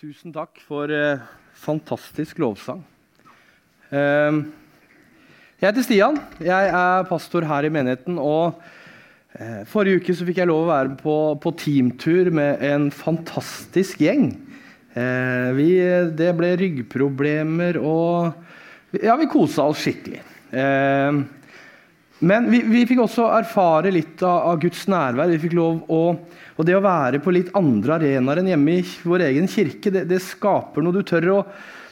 Tusen takk for eh, fantastisk lovsang. Eh, jeg heter Stian. Jeg er pastor her i menigheten. og eh, Forrige uke fikk jeg lov å være på, på teamtur med en fantastisk gjeng. Eh, vi, det ble ryggproblemer og Ja, vi kosa oss skikkelig. Eh, men vi, vi, fikk også erfare litt av, av Guds nærvær. Vi fikk lov å og det å være på litt andre arenaer enn hjemme i vår egen kirke, det, det skaper noe. Du tør, å,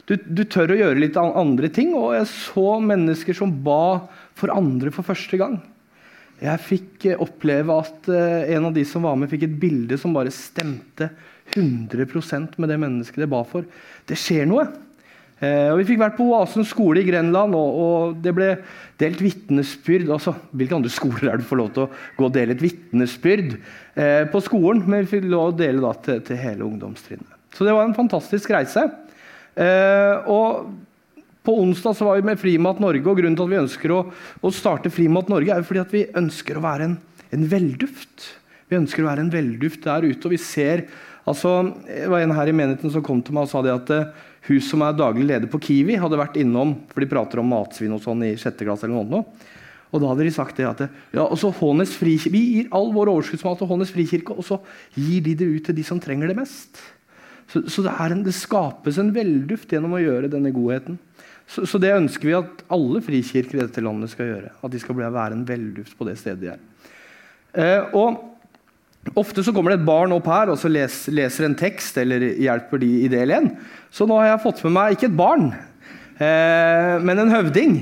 du, du tør, å, gjøre litt andre ting. Og jeg så mennesker som ba for andre for første gang. Jeg fikk eh, oppleve at eh, en av de som var med, fikk et bilde som bare stemte 100% med det mennesket det ba for. Det skjer noe. Eh, og vi fikk vært på Oasen skole i Grenland, og, og det ble delt vitnesbyrd. Altså, hvilke andre skoler er det du får lov til å gå og dele et vitnesbyrd eh, på skolen? Men vi fikk lov å dele da, til, til, hele ungdomstrinnet. Så det var en fantastisk reise. Eh, og på onsdag så var vi med Frimat Norge, og grunnen til at vi ønsker å, å starte Frimat Norge, er fordi at vi ønsker å være en, en velduft. Vi ønsker å være en velduft der ute, og vi ser altså, Det var en her i menigheten som kom til meg og sa det at eh, hun som er daglig leder på Kiwi, hadde vært innom for de prater om matsvinn og sånn i sjette klasse. eller noe. Og da hadde de sagt det at ja, og så Hånes frikirke, Vi gir all vår overskuddsmat til Hånes frikirke, og så gir de det ut til de som trenger det mest. Så, så det, en, det, skapes en velduft gjennom å gjøre denne godheten. Så, så, det ønsker vi at alle frikirker i dette landet skal gjøre. At de skal være en velduft på det stedet de er. Eh, og Ofte så kommer det et barn opp her og så les, leser en tekst eller hjelper de i del 1. Så nå har jeg fått med meg ikke et barn, eh, men en høvding.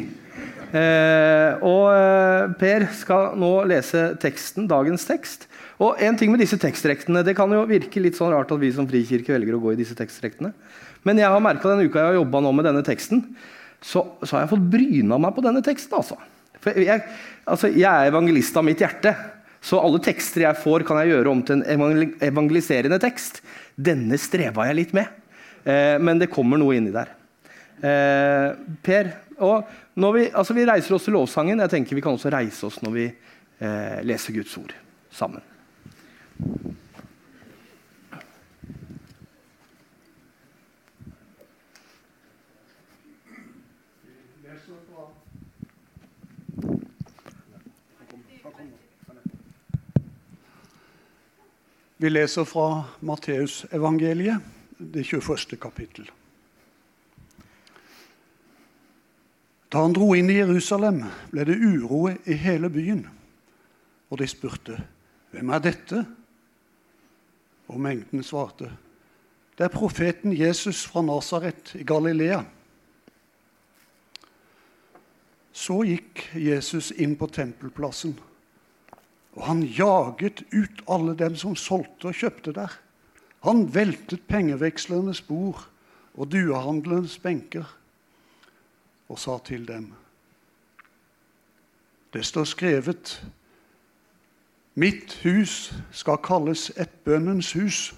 Eh, og eh, Per skal nå lese teksten, dagens tekst. Og en ting med disse tekstrektene, Det kan jo virke litt sånn rart at vi som frikirke velger å gå i disse tekstrektene. Men jeg har merka denne uka jeg har jobba med denne teksten, så, så, har jeg fått bryna meg på denne teksten. altså. For jeg, altså, jeg er evangelist av mitt hjerte. Så alle tekster jeg får, kan jeg gjøre om til en evangeliserende tekst. Denne streva jeg litt med, eh, men det kommer noe inni der. Eh, per, vi, altså vi, reiser oss til lovsangen. Jeg tenker Vi kan også reise oss når vi eh, leser Guds ord sammen. Vi leser fra Matteusevangeliet, det 21. kapittel. Da han dro inn i Jerusalem, ble det uro i hele byen. Og de spurte, 'Hvem er dette?' Og mengden svarte, 'Det er profeten Jesus fra Nasaret i Galilea.' Så gikk Jesus inn på tempelplassen og han jaget ut alle dem som solgte og kjøpte der. Han veltet pengevekslernes bord og duehandlernes benker og sa til dem Det står skrevet Mitt hus skal kalles et bønnens hus.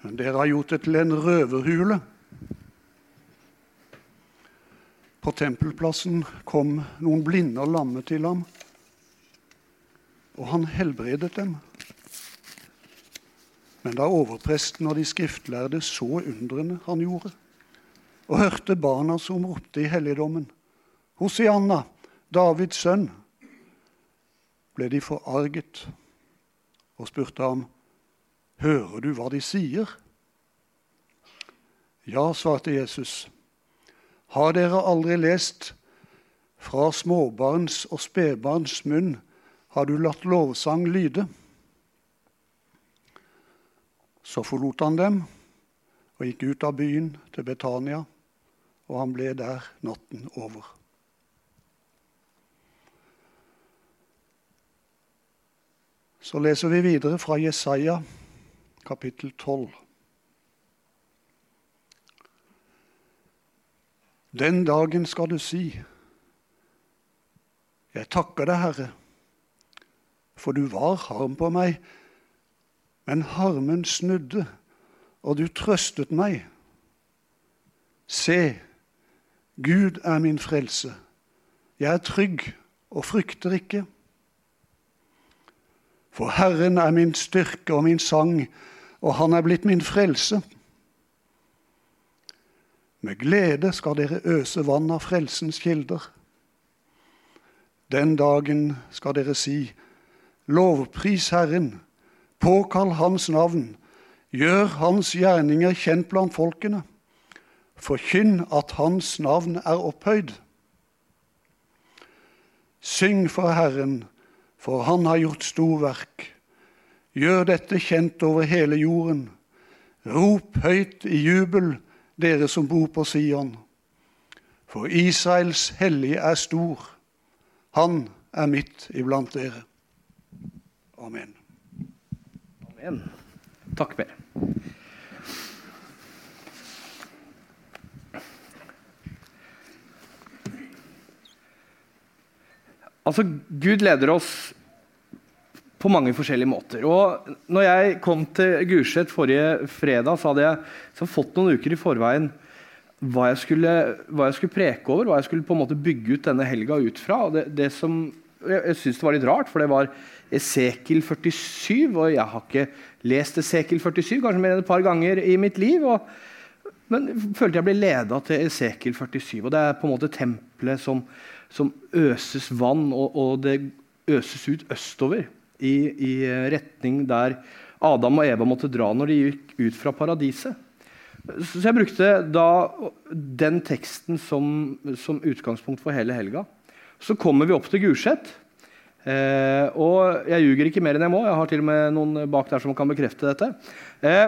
Men dere har gjort det til en røverhule. På tempelplassen kom noen blinde og lamme til ham og han helbredet dem. Men da overpresten og de skriftlærde så undrene han gjorde, og hørte barna som ropte i helligdommen, Hosianna, Davids sønn, ble de forarget og spurte ham, Hører du hva de sier? Ja, svarte Jesus. Har dere aldri lest fra småbarns og spedbarns munn har du latt lovsang lyde? Så forlot han dem og gikk ut av byen til Betania, og han ble der natten over. Så leser vi videre fra Jesaja kapittel 12. Den dagen skal du si, jeg takker deg, Herre for du var harm på meg. Men harmen snudde, og du trøstet meg. Se, Gud er min frelse. Jeg er trygg og frykter ikke. For Herren er min styrke og min sang, og han er blitt min frelse. Med glede skal dere øse vann av frelsens kilder. Den dagen skal dere si, lovpris Herren, påkall Hans navn, gjør Hans gjerninger kjent blant folkene. Forkynn at Hans navn er opphøyd. Syng for Herren, for Han har gjort storverk. Gjør dette kjent over hele jorden. Rop høyt i jubel, dere som bor på Sion. For Israels hellige er stor. Han er midt iblant dere. Amen. Amen. Takk, Per. Altså, Gud leder oss på mange forskjellige måter. Og når jeg kom til Gulset forrige fredag, så hadde jeg så fått noen uker i forveien hva jeg, skulle, hva jeg skulle preke over, hva jeg skulle på en måte bygge ut denne helga ut fra. Og det, det som, jeg jeg syns det var litt rart, for det var Esekiel 47. Og jeg har ikke lest Esekiel 47 kanskje mer enn et par ganger i mitt liv. Og, men følte jeg ble leda til Esekiel 47. Og det er på en måte tempelet som, som øses vann, og, og det øses ut østover i, i, retning der Adam og Eva måtte dra når de gikk ut fra paradiset. Så jeg brukte da den teksten som, som utgangspunkt for hele helga. Så kommer vi opp til Gulset. Eh, og jeg ljuger ikke mer enn jeg må. Jeg har til og med noen bak der som kan bekrefte dette. Eh,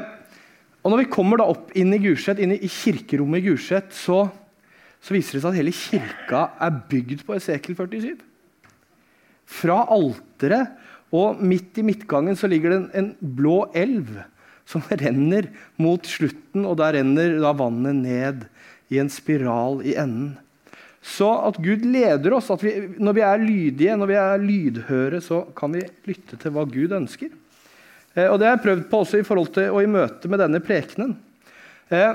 og når vi kommer da opp inn i Gulset, inn i kirkerommet i Gulset, så, så, viser det seg at hele kirka er bygd på Esekel 47. Fra alteret og midt i midtgangen så ligger det en, en, blå elv som renner mot slutten, og der renner da vannet ned i en spiral i enden. Så at Gud leder oss, at vi, når vi er lydige, når vi er lydhøre, så kan vi lytte til hva Gud ønsker. Eh, og Det har jeg prøvd på også i forhold til og i møte med denne prekenen. Eh,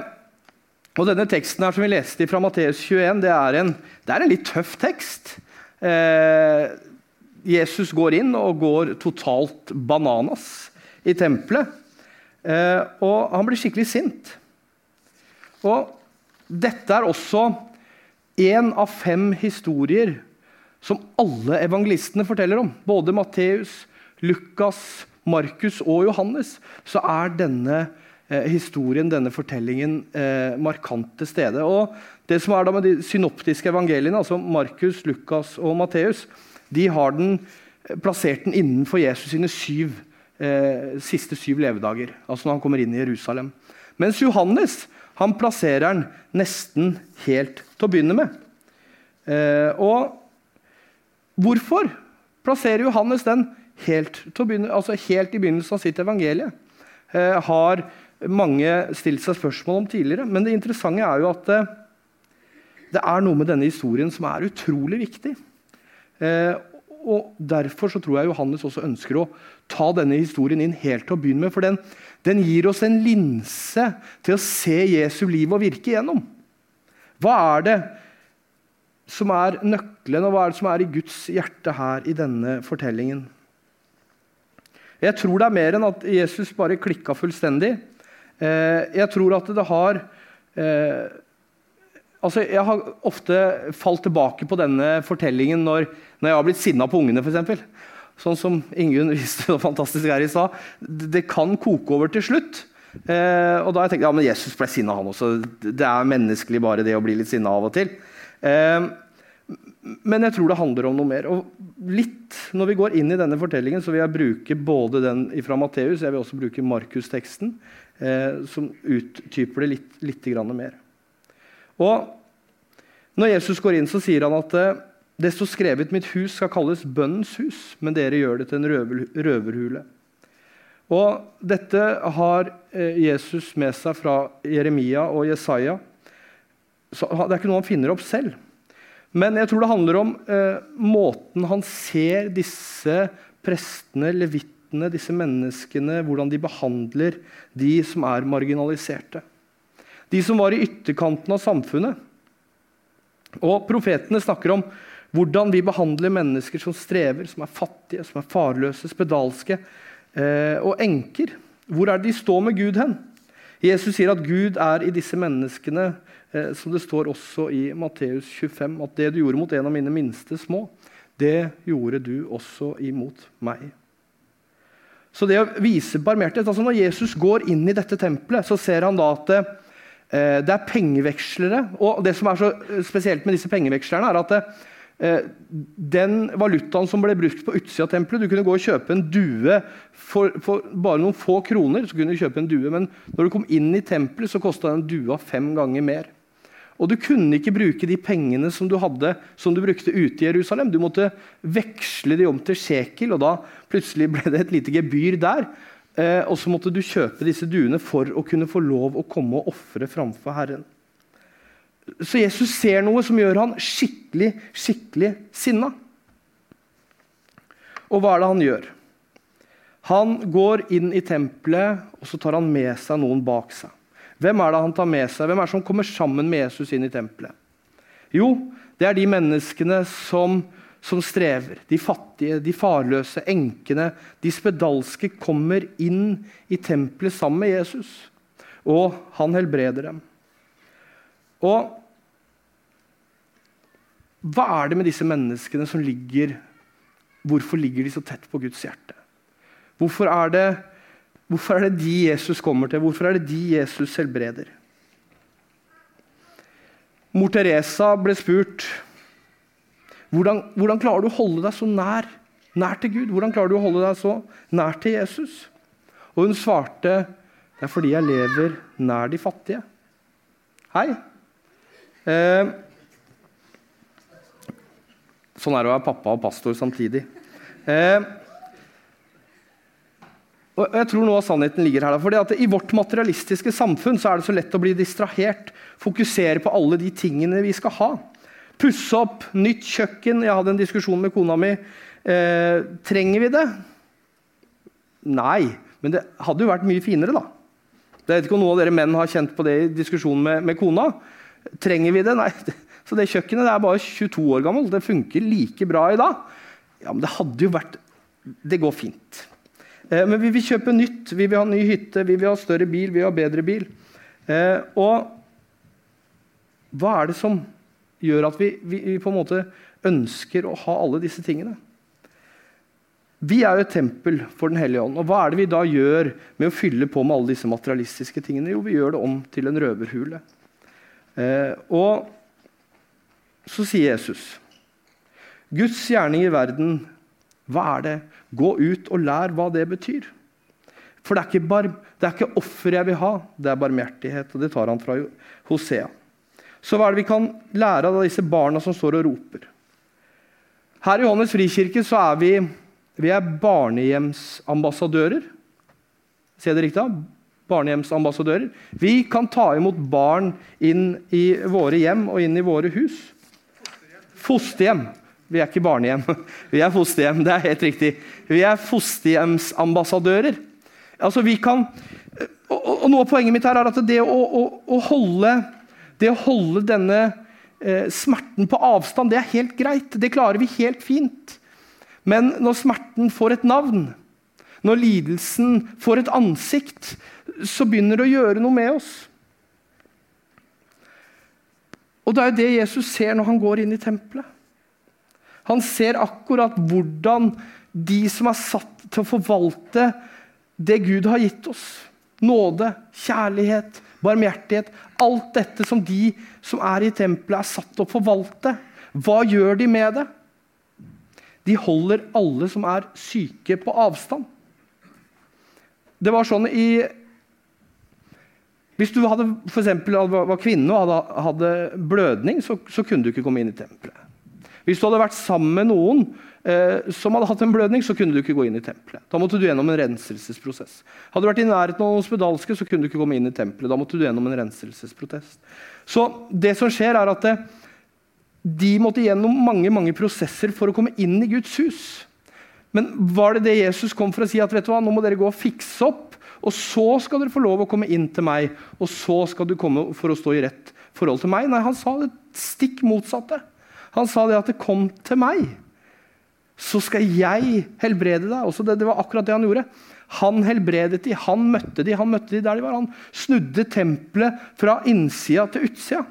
og denne teksten her som vi leste fra Matteus 21, det er en, det er en litt tøff tekst. Eh, Jesus går inn og går totalt bananas i tempelet. Eh, og han blir skikkelig sint. Og dette er også én av fem historier som alle evangelistene forteller om. Både Matteus, Lukas, Markus og Johannes. Så er denne eh, historien, denne fortellingen, eh, markant til stede. Og det som er da med de synoptiske evangeliene, altså Markus, Lukas og Matteus, de har den, eh, plassert den innenfor Jesus sine syv, eh, siste syv levedager. Altså når han kommer inn i Jerusalem. Mens Johannes han plasserer den nesten helt til å begynne med. Eh, og hvorfor plasserer Johannes den helt, begynne, altså helt i begynnelsen av sitt evangelie? Eh, har mange stilt seg spørsmål om tidligere. Men det interessante er jo at eh, det er noe med denne historien som er utrolig viktig. Og Derfor så tror jeg Johannes også ønsker å ta denne historien inn helt til å begynne med. For den, den gir oss en linse til å se Jesu liv og virke igjennom. Hva er det som er nøkkelen, og hva er det som er i Guds hjerte her i denne fortellingen? Jeg tror det er mer enn at Jesus bare klikka fullstendig. Eh, jeg tror at det har eh, Altså, jeg har ofte falt tilbake på denne fortellingen når, når jeg har blitt sinna på ungene. For eksempel. Sånn som Ingunn viste så fantastisk her i stad. Det kan koke over til slutt. Eh, og da har jeg tenkt ja, men Jesus ble sinna, han også. Det er menneskelig bare det å bli litt sinna av og til. Eh, men jeg tror det handler om noe mer. Og litt, Når vi går inn i denne fortellingen, så vil jeg bruke både den fra Matteus jeg vil også bruke Markus-teksten, eh, som uttyper det litt, litt mer. Og Når Jesus går inn, så sier han at eh, det står skrevet mitt hus skal kalles bønnens hus, men dere gjør det til en røverhule. Og Dette har eh, Jesus med seg fra Jeremia og Jesaja. Så det er ikke noe han finner opp selv. Men jeg tror det handler om eh, måten han ser disse prestene, levittene, disse menneskene, hvordan de behandler de som er marginaliserte de som var i ytterkanten av samfunnet. Og Profetene snakker om hvordan vi behandler mennesker som strever, som er fattige, som er farløse, spedalske eh, og enker. Hvor er det de står med Gud hen? Jesus sier at Gud er i disse menneskene, eh, som det står også i Matteus 25, at det du gjorde mot en av mine minste små, det gjorde du også imot meg. Så det å vise barmhjertighet altså Når Jesus går inn i dette tempelet, så ser han da at eh, det er pengevekslere. Og det som er så spesielt med disse pengevekslerne, er at det, Eh, den valutaen som ble brukt på utsida av tempelet Du kunne gå og kjøpe en due for, for, bare noen få kroner. så kunne du kjøpe en due, Men når du kom inn i tempelet, så kosta den dua fem ganger mer. Og du kunne ikke bruke de pengene som du hadde, som du brukte ute i Jerusalem. Du måtte veksle de om til shekel, og da plutselig ble det et lite gebyr der. Eh, og så måtte du kjøpe disse duene for å kunne få lov å komme og ofre framfor Herren. Så Jesus ser noe som gjør han skikkelig, skikkelig sinna. Og hva er det han gjør? Han går inn i tempelet, og så tar han med seg noen bak seg. Hvem er det han tar med seg? Hvem er det som kommer sammen med Jesus inn i tempelet? Jo, det er de menneskene som, som strever. De fattige, de farløse, enkene, de spedalske kommer inn i tempelet sammen med Jesus. Og han helbreder dem. Og hva er det med disse menneskene som ligger Hvorfor ligger de så tett på Guds hjerte? Hvorfor er det, hvorfor er det de Jesus kommer til? Hvorfor er det de Jesus helbreder? Mor Teresa ble spurt hvordan, hvordan klarer du å holde deg så nær, nær til Gud. Hvordan klarer du å holde deg så nær til Jesus? Og hun svarte det er fordi jeg lever nær de fattige. Hei. Eh, Sånn er det å være pappa og pastor samtidig. Eh, og jeg tror noe av sannheten ligger her. Fordi at I vårt materialistiske samfunn så er det så lett å bli distrahert. Fokusere på alle de tingene vi skal ha. Pusse opp, nytt kjøkken. Jeg hadde en diskusjon med kona mi. Eh, trenger vi det? Nei, men det hadde jo vært mye finere, da. Jeg vet ikke om noen av dere menn har kjent på det i diskusjonen med, med kona. Trenger vi det? Nei. Så det kjøkkenet det er bare 22 år gammelt. Det funker like bra i dag. Ja, men det hadde jo vært Det går fint. Eh, men vi vil kjøpe nytt. Vi vil ha ny hytte, vi vil ha større bil, vi vil ha bedre bil. Eh, og hva er det som gjør at vi, vi, vi, på en måte ønsker å ha alle disse tingene? Vi er jo et tempel for Den hellige ånd. Og hva er det vi da gjør med å fylle på med alle disse materialistiske tingene? Jo, vi gjør det om til en røverhule. Eh, og så sier Jesus Guds gjerning i verden, hva er det? Gå ut og lær hva det betyr. For det er ikke, bar, ikke offer jeg vil ha, det er barmhjertighet. Og det tar han fra Hosea. Så hva er det vi kan lære av disse barna som står og roper? Her i Johannes frikirke så er vi, vi er barnehjemsambassadører. Ser det riktig? Barnehjemsambassadører. Vi kan ta imot barn inn i våre hjem og inn i våre hus. Fosterhjem. Vi er ikke barnehjem. Vi er fosterhjem. Det er helt riktig. Vi er fosterhjemsambassadører. Altså, vi kan, og, og, Noe av poenget mitt her er at det å, å, å holde, det å holde denne eh, smerten på avstand, det er helt greit. Det klarer vi helt fint. Men når smerten får et navn, når lidelsen får et ansikt, så begynner det å gjøre noe med oss. Og Det er jo det Jesus ser når han går inn i tempelet. Han ser akkurat hvordan de som er satt til å forvalte det Gud har gitt oss Nåde, kjærlighet, barmhjertighet Alt dette som de som er i tempelet, er satt til å forvalte. Hva gjør de med det? De holder alle som er syke, på avstand. Det var sånn i hvis du hadde, for eksempel, var kvinne og hadde, hadde blødning, så, så, kunne du ikke komme inn i tempelet. Hvis du hadde vært sammen med noen eh, som hadde hatt en blødning, så kunne du ikke gå inn i tempelet. Da måtte du gjennom en renselsesprosess. Hadde du vært i nærheten av noen spedalske, så kunne du ikke komme inn i tempelet. Da måtte du gjennom en renselsesprotest. Så det som skjer, er at det, eh, de måtte gjennom mange mange prosesser for å komme inn i Guds hus. Men var det det Jesus kom for å si? at vet du hva, nå må dere gå og fikse opp og så skal dere få lov å komme inn til meg, og så skal du komme for å stå i rett forhold til meg. Nei, han sa det stikk motsatte. Han sa det at det kom til meg, så skal jeg helbrede deg. Det, det var akkurat det han gjorde. Han helbredet de, han møtte de, han møtte de der de var. Han snudde tempelet fra innsida til utsida.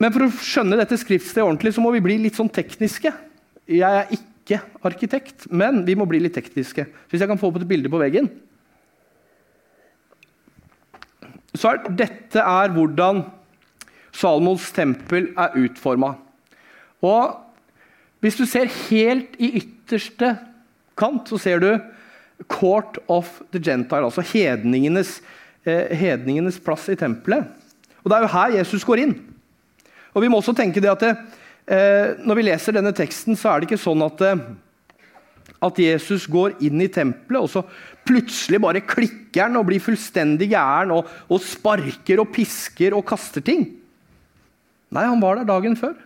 Men for å skjønne dette skriftstedet ordentlig, så må vi bli litt sånn tekniske. Jeg er ikke arkitekt, men vi må bli litt tekniske. Hvis jeg kan få opp et bilde på veggen Så er dette er hvordan Salmos tempel er utforma. Og hvis du ser helt i ytterste kant, så ser du Court of the Gentile, altså hedningenes, eh, hedningenes plass i tempelet. Og Det er jo her Jesus går inn. Og vi må også tenke det at det, Når vi leser denne teksten, så er det ikke sånn at, eh, at Jesus går inn i tempelet, og så plutselig bare klikker han og blir fullstendig gæren og, og sparker og pisker og kaster ting. Nei, han var der dagen før.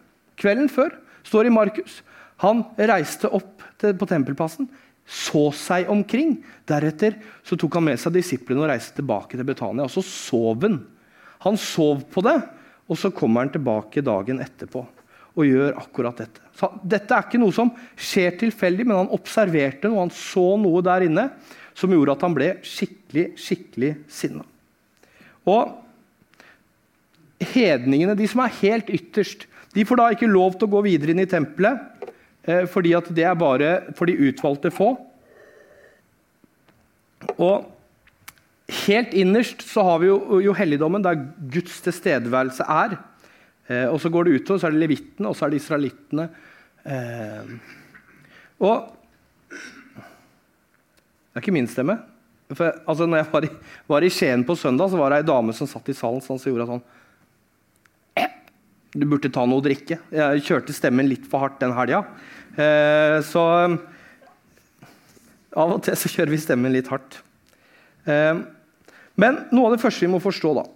Kvelden før. Står i Markus. Han reiste opp til, på tempelplassen, så seg omkring. Deretter så tok han med seg disiplene og reiste tilbake til Betania. Og så sov han. Han sov på det, og så kommer han tilbake dagen etterpå og gjør akkurat dette. Så dette er ikke noe som skjer tilfeldig, men han observerte noe, han så noe der inne som gjorde at han ble skikkelig, skikkelig sinna. Og hedningene, de som er helt ytterst, de får da ikke lov til å gå videre inn i tempelet, eh, fordi at det er bare for de utvalgte få. Og Helt innerst så har vi jo, jo helligdommen, der Guds tilstedeværelse er. Eh, og Så går det utover, så er det levittene, og så er det israelittene. Eh, og Det er ikke min stemme. For, altså, når jeg var i, var i, Skien på søndag, så var det ei dame som satt i salen sånn, så gjorde sånn Du burde ta noe å drikke. Jeg kjørte stemmen litt for hardt den helga. Eh, så av og til så kjører vi stemmen litt hardt. Eh, men noe av det første vi må forstå, da,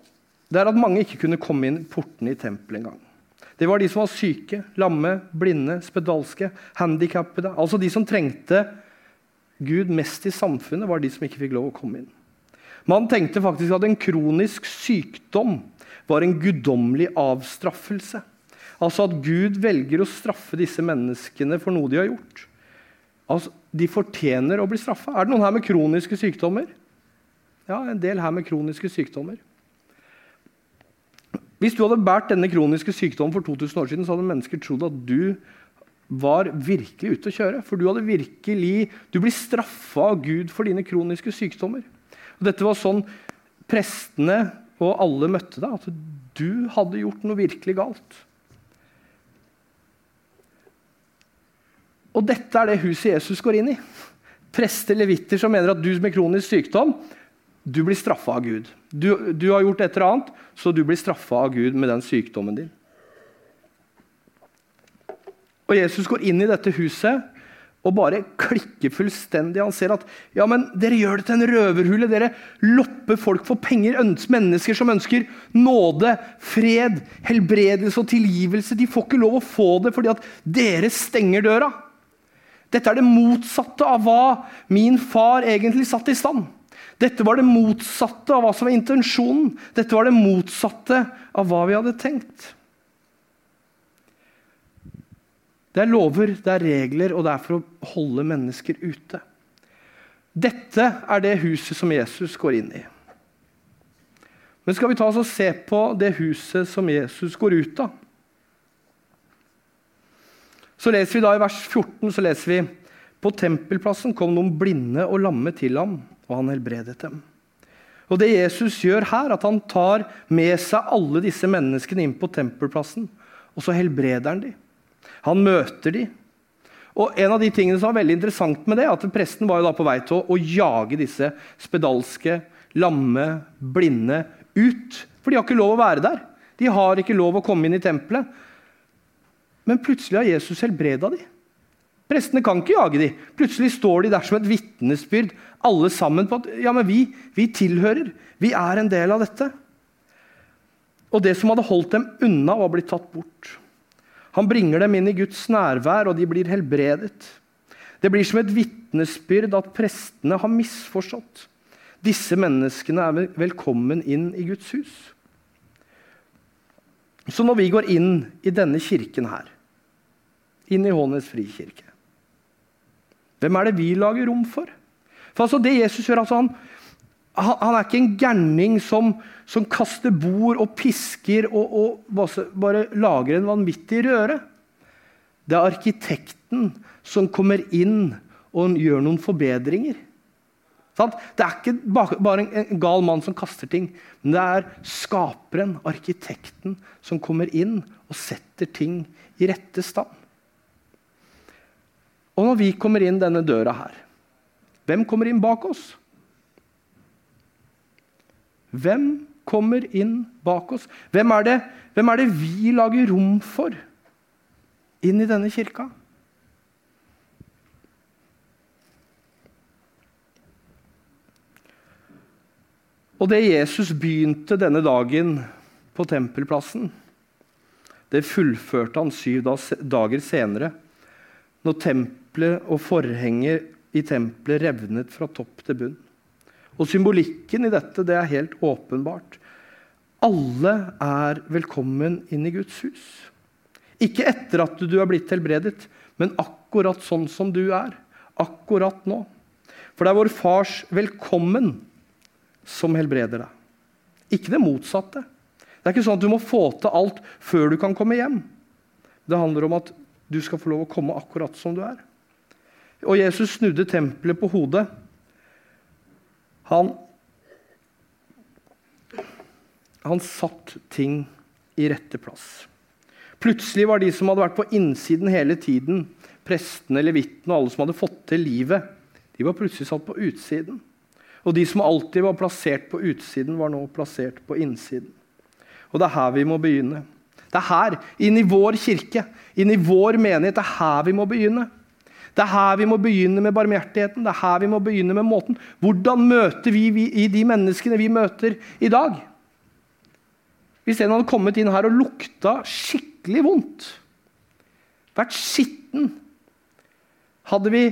det er at mange ikke kunne komme inn portene i tempelet engang. Det var de som var syke, lamme, blinde, spedalske, handikappede. Altså de som trengte Gud mest i samfunnet, var de som ikke fikk lov å komme inn. Man tenkte faktisk at en kronisk sykdom var en guddommelig avstraffelse. Altså at Gud velger å straffe disse menneskene for noe de har gjort. Altså, De fortjener å bli straffa. Er det noen her med kroniske sykdommer? Ja, en del her med kroniske sykdommer. Hvis du hadde båret denne kroniske sykdommen for 2000 år siden, så hadde mennesker trodd at du var virkelig ute å kjøre. For du hadde virkelig, du blir straffa av Gud for dine kroniske sykdommer. Og dette var sånn prestene og alle møtte deg. At du hadde gjort noe virkelig galt. Og dette er det huset Jesus går inn i. Prester, levitter som mener at du med kronisk sykdom du blir straffa av Gud. Du, du, har gjort et eller annet, så du blir straffa av Gud med den sykdommen din. Og Jesus går inn i dette huset og bare klikker fullstendig. Han ser at ja, men dere gjør det til en røverhule. Dere lopper folk for penger. Mennesker som ønsker nåde, fred, helbredelse og tilgivelse. De får ikke lov å få det fordi at dere stenger døra. Dette er det motsatte av hva min far egentlig satt i stand. Dette var det motsatte av hva som var intensjonen. Dette var det motsatte av hva vi hadde tenkt. Det er lover, det er regler, og det er for å holde mennesker ute. Dette er det huset som Jesus går inn i. Men skal vi ta oss og se på det huset som Jesus går ut av? Så leser vi da I vers 14 så leser vi på tempelplassen kom noen blinde og lamme til ham og han helbredet dem. Og Det Jesus gjør her, at han tar med seg alle disse menneskene inn på tempelplassen, og så helbreder han dem. Han møter dem. Og En av de tingene som var veldig interessant med det, at presten var jo da på vei til å, å jage disse spedalske, lamme, blinde ut. For de har ikke lov å være der. De har ikke lov å komme inn i tempelet. Men plutselig har Jesus helbreda dem. Prestene kan ikke jage dem. Plutselig står de der som et vitnesbyrd, alle sammen, på at ja, men vi, vi tilhører. Vi er en del av dette. Og det som hadde holdt dem unna, var blitt tatt bort. Han bringer dem inn i Guds nærvær, og de blir helbredet. Det blir som et vitnesbyrd at prestene har misforstått. Disse menneskene er velkommen inn i Guds hus. Så når vi går inn i denne kirken her, inn i Hånes frikirke? Hvem er det vi lager rom for? For altså Det Jesus gjør, altså han, han er ikke en gærning som, som, kaster bord og pisker og, og bare lager en vanvittig røre. Det er arkitekten som kommer inn og gjør noen forbedringer. Det er ikke bare en gal mann som kaster ting, men det er skaperen, arkitekten, som kommer inn og setter ting i rette stand. Og når vi kommer inn denne døra her, hvem kommer inn bak oss? Hvem kommer inn bak oss? Hvem er det, hvem er det vi lager rom for inn i denne kirka? Og det Jesus begynte denne dagen på tempelplassen, det fullførte han syv dager senere, når tempelet og forhenget i tempelet revnet fra topp til bunn. Og Symbolikken i dette det er helt åpenbart. Alle er velkommen inn i Guds hus. Ikke etter at du er blitt helbredet, men akkurat sånn som du er. Akkurat nå. For det er vår fars velkommen som helbreder deg. Ikke det motsatte. Det er ikke sånn at du må få til alt før du kan komme hjem. Det handler om at du skal få lov å komme akkurat som du er. Og Jesus snudde tempelet på hodet. Han, han satt ting i rette plass. Plutselig var de som hadde vært på innsiden hele tiden, prestene, levitene og alle som hadde fått til livet, de var plutselig satt på utsiden. Og de som alltid var plassert på utsiden, var nå plassert på innsiden. Og det er her vi må begynne. Det er her, inn i vår kirke, inn i vår menighet, det er her vi må begynne. Det er her vi må begynne med barmhjertigheten. Det er her vi må begynne med måten. Hvordan møter vi, vi i de menneskene vi møter i dag? Hvis en hadde kommet inn her og lukta skikkelig vondt, vært skitten, hadde vi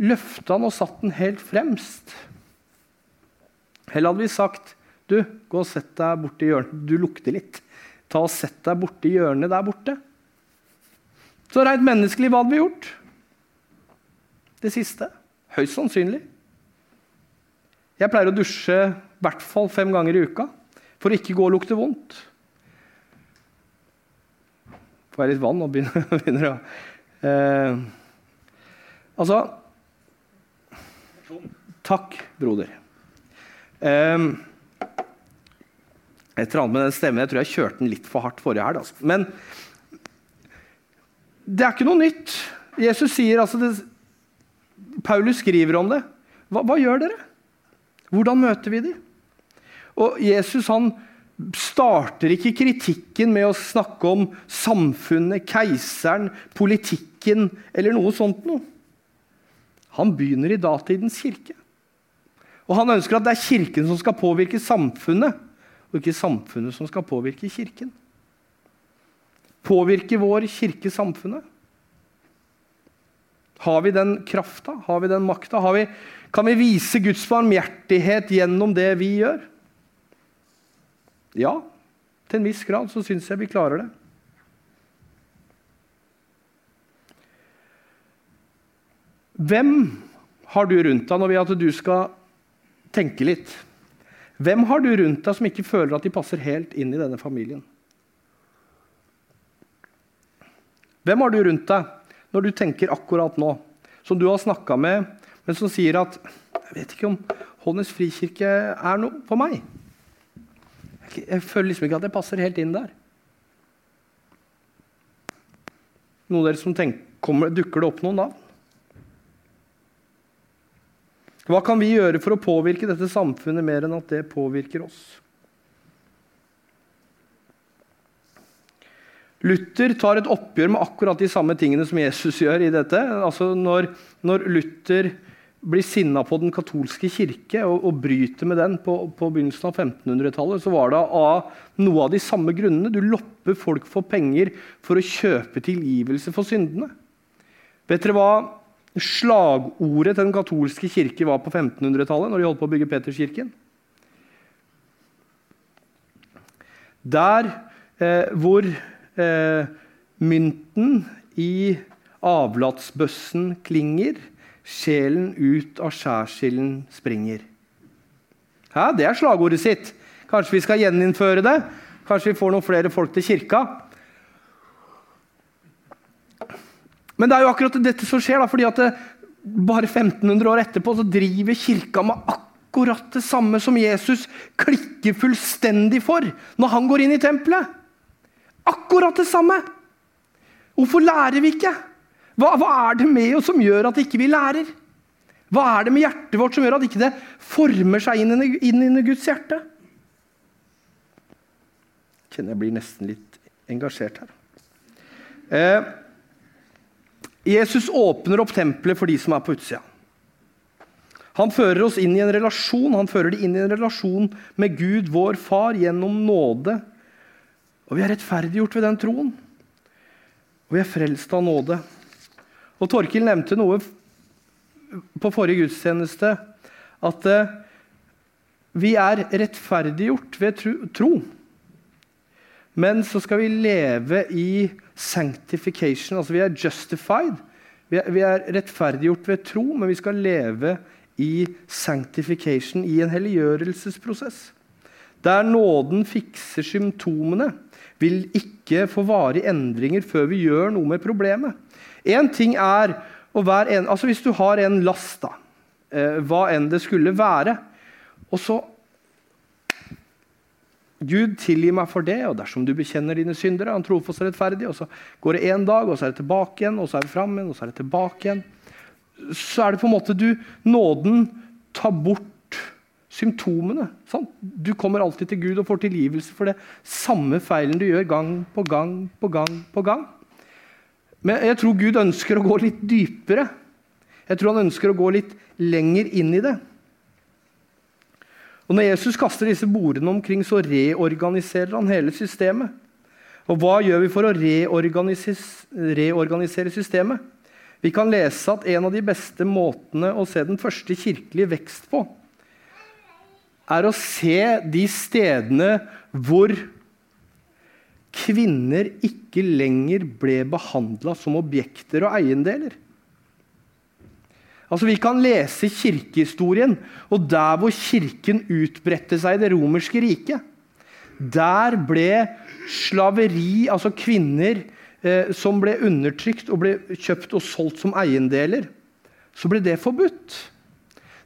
løfta den og satt den helt fremst? Eller hadde vi sagt du, gå og sett deg borti hjørnet. Du lukter litt. Ta og Sett deg borti hjørnet der borte. Så rent menneskelig, hva hadde vi gjort? Det siste. Høyst sannsynlig. Jeg pleier å dusje i hvert fall fem ganger i uka for å ikke gå og lukte vondt. Får jeg litt vann og begynner, begynner å eh, Altså Takk, broder. Eh, et eller annet med den stemmen. Jeg tror jeg kjørte den litt for hardt forrige helg. Altså. Men det er ikke noe nytt. Jesus sier altså det, Paulus skriver om det. Hva, hva, gjør dere? Hvordan møter vi dem? Og Jesus han starter ikke kritikken med å snakke om samfunnet, keiseren, politikken eller noe sånt noe. Han begynner i datidens kirke. Og han ønsker at det er Kirken som skal påvirke samfunnet, og ikke samfunnet som skal påvirke Kirken. Påvirker vår kirke samfunnet? Har vi den krafta? Har vi den makta? kan vi vise Guds barmhjertighet gjennom det vi gjør? Ja, til en viss grad så syns jeg vi klarer det. Hvem har du rundt deg når vi at du skal tenke litt. Hvem har du rundt deg som ikke føler at de passer helt inn i denne familien? Hvem har du rundt deg når du tenker akkurat nå, som du har snakka med, men som sier at 'Jeg vet ikke om Hånes frikirke er noe for meg'. Jeg føler liksom ikke at jeg passer helt inn der. Noen av dere som tenker, kommer, Dukker det opp noen da? Hva kan vi gjøre for å påvirke dette samfunnet mer enn at det påvirker oss? Luther tar et oppgjør med akkurat de samme tingene som Jesus gjør i dette. Altså når, når Luther blir sinna på den katolske kirke og, og bryter med den på, på begynnelsen av 1500-tallet, så var det av noe av de samme grunnene. Du lopper folk for penger for å kjøpe tilgivelse for syndene. Vet dere hva Slagordet til den katolske kirke var på 1500-tallet, når de holdt på å bygge Peterskirken. Der eh, hvor eh, mynten i avlatsbøssen klinger, sjelen ut av skjærsilden springer. Ja, Det er slagordet sitt. Kanskje vi skal gjeninnføre det? Kanskje vi får noen flere folk til kirka? Men det er jo akkurat dette som skjer, da, fordi at det, bare 1500 år etterpå så driver kirka med akkurat det samme som Jesus klikker fullstendig for når han går inn i tempelet. Akkurat det samme! Hvorfor lærer vi ikke? Hva, hva er det med oss som gjør at ikke vi lærer? Hva er det med hjertet vårt som gjør at ikke det former seg inn i Guds hjerte? Jeg kjenner jeg blir nesten litt engasjert her. Eh, Jesus åpner opp tempelet for de som er på utsida. Han fører oss inn i en relasjon Han fører de inn i en relasjon med Gud, vår Far, gjennom nåde. Og vi er rettferdiggjort ved den troen. Og vi er frelst av nåde. Og Torkil nevnte noe på forrige gudstjeneste at eh, vi er rettferdiggjort ved tro. Men så skal vi leve i sanctification. Altså vi er justified. Vi er, er rettferdiggjort ved tro, men vi skal leve i sanctification, i en helliggjørelsesprosess. Der nåden fikser symptomene, vil ikke få varige endringer før vi gjør noe med problemet. En ting er en, altså Hvis du har en last, da, eh, hva enn det skulle være, og så Gud, tilgi meg for det, og dersom du bekjenner dine syndere, han trofast og rettferdig, og så går det én dag, og så er det tilbake igjen, og så er det fram igjen, og så er det tilbake igjen. Så er det på en måte du Nåden tar bort symptomene. Sant? Du kommer alltid til Gud og får tilgivelse for det samme feilen du gjør gang på gang på gang på gang. Men jeg tror Gud ønsker å gå litt dypere. Jeg tror han ønsker å gå litt lenger inn i det. Og Når Jesus kaster disse bordene omkring, så reorganiserer han hele systemet. Og hva gjør vi for å reorganisere, systemet? Vi kan lese at en av de beste måtene å se den første kirkelige vekst på, er å se de stedene hvor kvinner ikke lenger ble behandla som objekter og eiendeler. Altså Vi kan lese kirkehistorien, og der hvor kirken utbredte seg i det romerske riket, der ble slaveri, altså kvinner eh, som ble undertrykt og ble kjøpt og solgt som eiendeler, så ble det forbudt.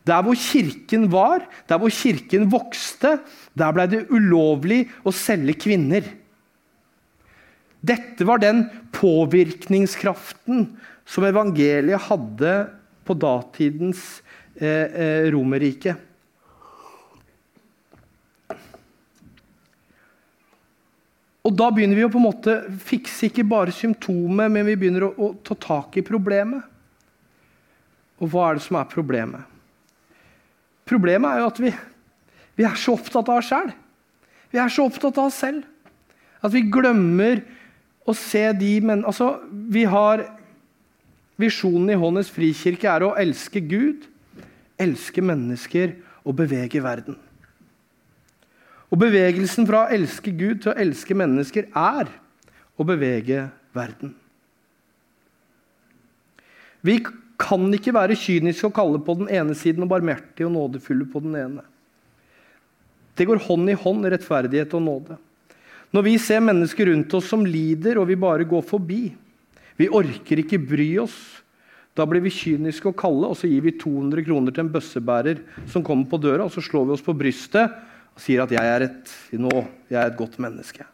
Der hvor kirken var, der hvor kirken vokste, der ble det ulovlig å selge kvinner. Dette var den påvirkningskraften som evangeliet hadde på datidens eh, eh, Romerrike. Og Da begynner vi å på en måte fikse ikke bare symptomet, men vi begynner å, å ta tak i problemet. Og hva er det som er problemet? Problemet er jo at vi, vi er så opptatt av oss sjæl. Vi er så opptatt av oss selv at vi glemmer å se de men, altså, Vi har Visjonen i Håndens frikirke er å elske Gud, elske mennesker og bevege verden. Og Bevegelsen fra å elske Gud til å elske mennesker er å bevege verden. Vi kan ikke være kyniske og kalle på den ene siden og barmhjertige og nådefulle på den ene. Det går hånd i hånd, rettferdighet og nåde. Når vi ser mennesker rundt oss som lider, og vi bare går forbi, vi orker ikke bry oss. Da blir vi kyniske og kalde, og så gir vi 200 kroner til en bøssebærer som kommer på døra, og så slår vi oss på brystet og sier at 'jeg er et, nå, jeg er et godt menneske'.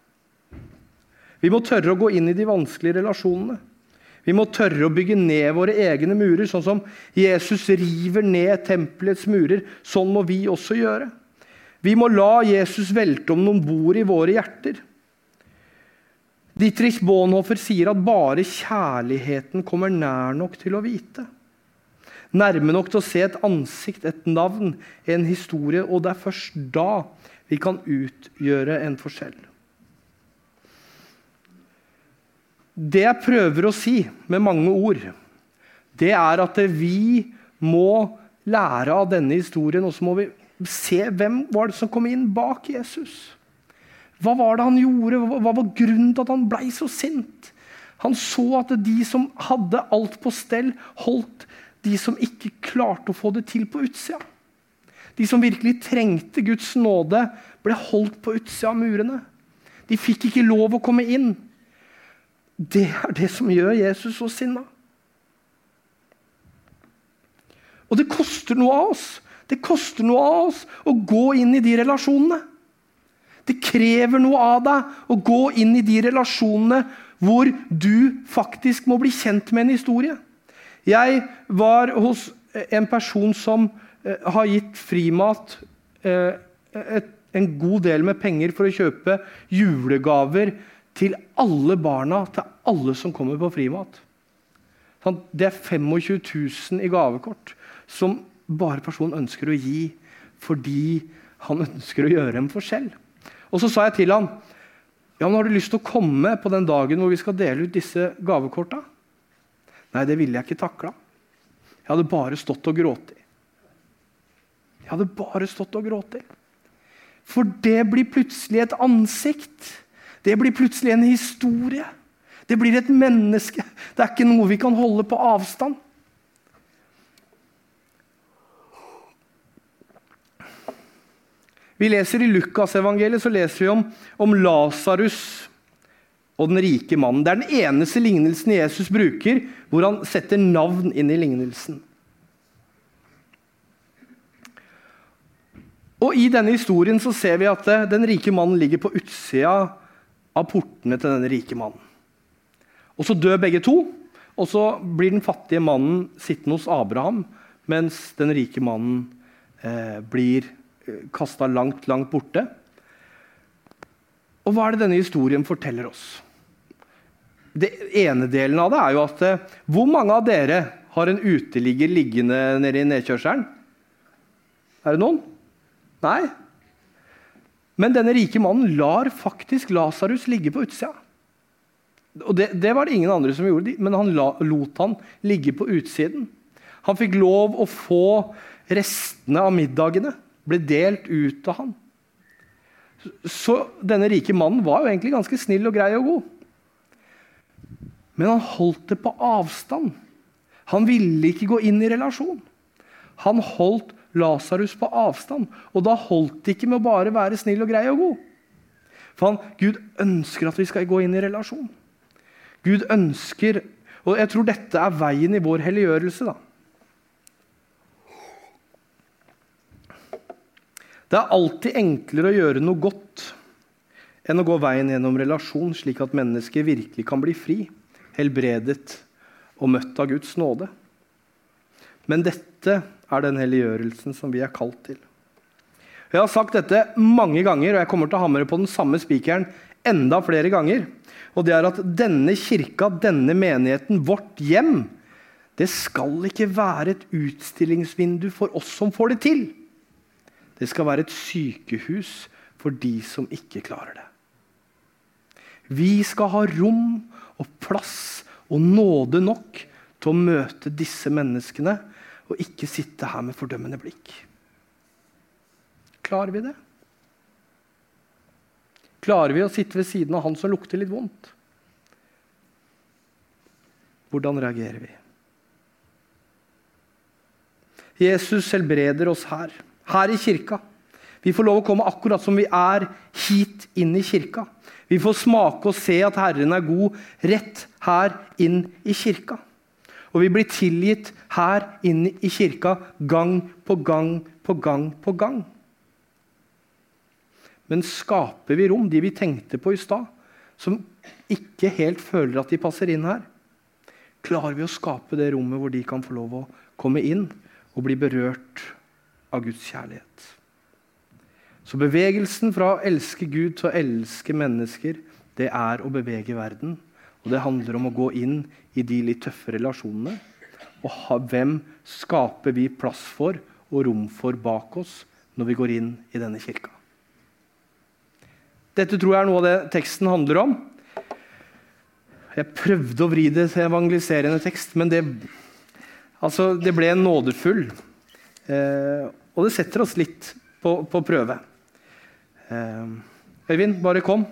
Vi må tørre å gå inn i de vanskelige relasjonene. Vi må tørre å bygge ned våre egne murer, sånn som Jesus river ned tempelets murer. Sånn må vi også gjøre. Vi må la Jesus velte om noen bord i våre hjerter. Dietrich Bonhoeffer sier at bare kjærligheten kommer nær nok til å vite. Nærme nok til å se et ansikt, et navn, en historie. Og det er først da vi kan utgjøre en forskjell. Det jeg prøver å si med mange ord, det er at vi må lære av denne historien, og så må vi se hvem var det som kom inn bak Jesus. Hva var det han gjorde? Hva var grunnen til at han ble så sint? Han så at de som hadde alt på stell, holdt de som ikke klarte å få det til på utsida. De som virkelig trengte Guds nåde, ble holdt på utsida av murene. De fikk ikke lov å komme inn. Det er det som gjør Jesus så sinna. Og det koster noe av oss. Det koster noe av oss å gå inn i de relasjonene. Det krever noe av deg å gå inn i de relasjonene hvor du faktisk må bli kjent med en historie. Jeg var hos en person som eh, har gitt frimat eh, en god del med penger for å kjøpe julegaver til alle barna, til alle som kommer på frimat. Det er 25 000 i gavekort som bare personen ønsker å gi fordi han ønsker å gjøre en forskjell. Og så sa jeg til han, ja, men har du lyst til å komme på den dagen hvor vi skal dele ut disse gavekorta? Nei, det ville jeg ikke takla. Jeg hadde bare stått og grått. Jeg hadde bare stått og grått. For det blir plutselig et ansikt. Det blir plutselig en historie. Det blir et menneske. Det er ikke noe vi kan holde på avstand. Vi leser I Lukasevangeliet leser vi om, om Lasarus og den rike mannen. Det er den eneste lignelsen Jesus bruker hvor han setter navn inn i lignelsen. Og I denne historien så ser vi at eh, den rike mannen ligger på utsida av portene til denne rike mannen. Og Så dør begge to, og så blir den fattige mannen sittende hos Abraham, mens den rike mannen eh, blir eh, kasta langt, langt borte. Og hva er det denne historien forteller oss? Det ene delen av det er jo at eh, Hvor mange av dere har en uteligger liggende nede i nedkjørselen? Er det noen? Nei? Men denne rike mannen lar faktisk Lasarus ligge på utsida. Og det, det, var det ingen andre som gjorde, men han la, lot han ligge på utsiden. Han fikk lov å få restene av middagene. Ble delt ut av han. Så denne rike mannen var jo egentlig ganske snill og grei og god. Men han holdt det på avstand. Han ville ikke gå inn i relasjon. Han holdt Lasarus på avstand. Og da holdt det ikke med å bare være snill og grei og god. For han, Gud ønsker at vi skal gå inn i relasjon. Gud ønsker Og jeg tror dette er veien i vår helliggjørelse. da. Det er alltid enklere å gjøre noe godt enn å gå veien gjennom relasjon, slik at mennesket virkelig kan bli fri helbredet og møtt av Guds nåde. Men dette er den helliggjørelsen som vi er kalt til. Jeg har sagt dette mange ganger, og jeg kommer til å hamre på den samme spikeren enda flere ganger. Og det er at denne kirka, denne menigheten, vårt hjem, det skal ikke være et utstillingsvindu for oss som får det til. Det skal være et sykehus for de som ikke klarer det. Vi skal ha rom og plass og nåde nok til å møte disse menneskene og ikke sitte her med fordømmende blikk. Klarer vi det? Klarer vi å sitte ved siden av han som lukter litt vondt? Hvordan reagerer vi? Jesus helbreder oss her, her i kirka. Vi får lov å komme akkurat som vi er, hit inn i kirka. Vi får smake og se at Herren er god rett her inn i kirka. Og vi blir tilgitt her inne i kirka gang på gang på gang på gang. Men skaper vi rom, de vi tenkte på i stad, som ikke helt føler at de passer inn her? Klarer vi å skape det rommet hvor de kan få lov å komme inn og bli berørt av Guds kjærlighet? Så bevegelsen fra å elske Gud til å elske mennesker, det er å bevege verden. Og det handler om å gå inn i de litt tøffe relasjonene. Og ha, hvem skaper vi plass for og rom for bak oss når vi går inn i denne kirka? Dette tror jeg er noe av det teksten handler om. Jeg prøvde å vri det til evangeliserende tekst, men det, altså, det ble nådefull. Eh, og det setter oss litt på, på prøve. Eh, Øyvind, bare kom.